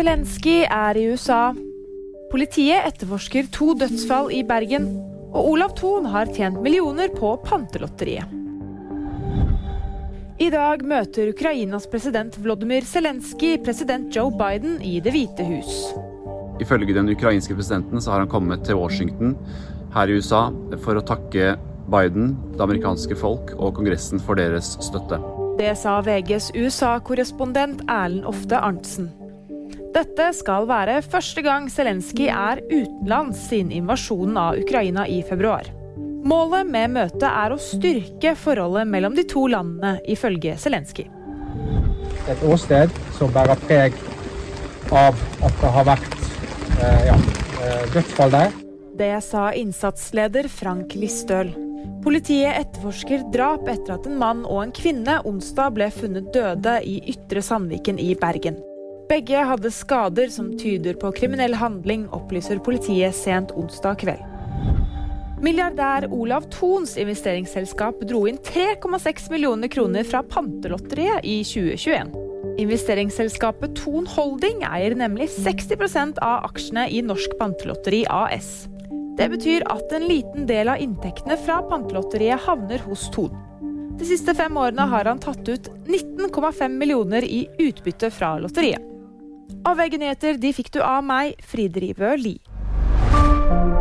Zelenskyj er i USA. Politiet etterforsker to dødsfall i Bergen. Og Olav Thon har tjent millioner på Pantelotteriet. I dag møter Ukrainas president Volodymyr Zelenskyj president Joe Biden i Det hvite hus. Ifølge den ukrainske presidenten så har han kommet til Washington her i USA for å takke Biden, det amerikanske folk og Kongressen for deres støtte. Det sa VGs USA-korrespondent Erlend Ofte Arntzen. Dette skal være første gang Zelenskyj er utenlands siden invasjonen av Ukraina i februar. Målet med møtet er å styrke forholdet mellom de to landene, ifølge Zelenskyj. Et åsted som bærer preg av at det har vært eh, ja, eh, dødsfall der. Det sa innsatsleder Frank Listøl. Politiet etterforsker drap etter at en mann og en kvinne onsdag ble funnet døde i Ytre Sandviken i Bergen. Begge hadde skader som tyder på kriminell handling, opplyser politiet sent onsdag kveld. Milliardær Olav Thons investeringsselskap dro inn 3,6 millioner kroner fra Pantelotteriet i 2021. Investeringsselskapet Thon Holding eier nemlig 60% av aksjene i Norsk Pantelotteri AS. Det betyr at en liten del av inntektene fra Pantelotteriet havner hos Thon. De siste fem årene har han tatt ut 19,5 millioner i utbytte fra lotteriet. Og VG-nyheter de fikk du av meg, Fride Rivø Lie.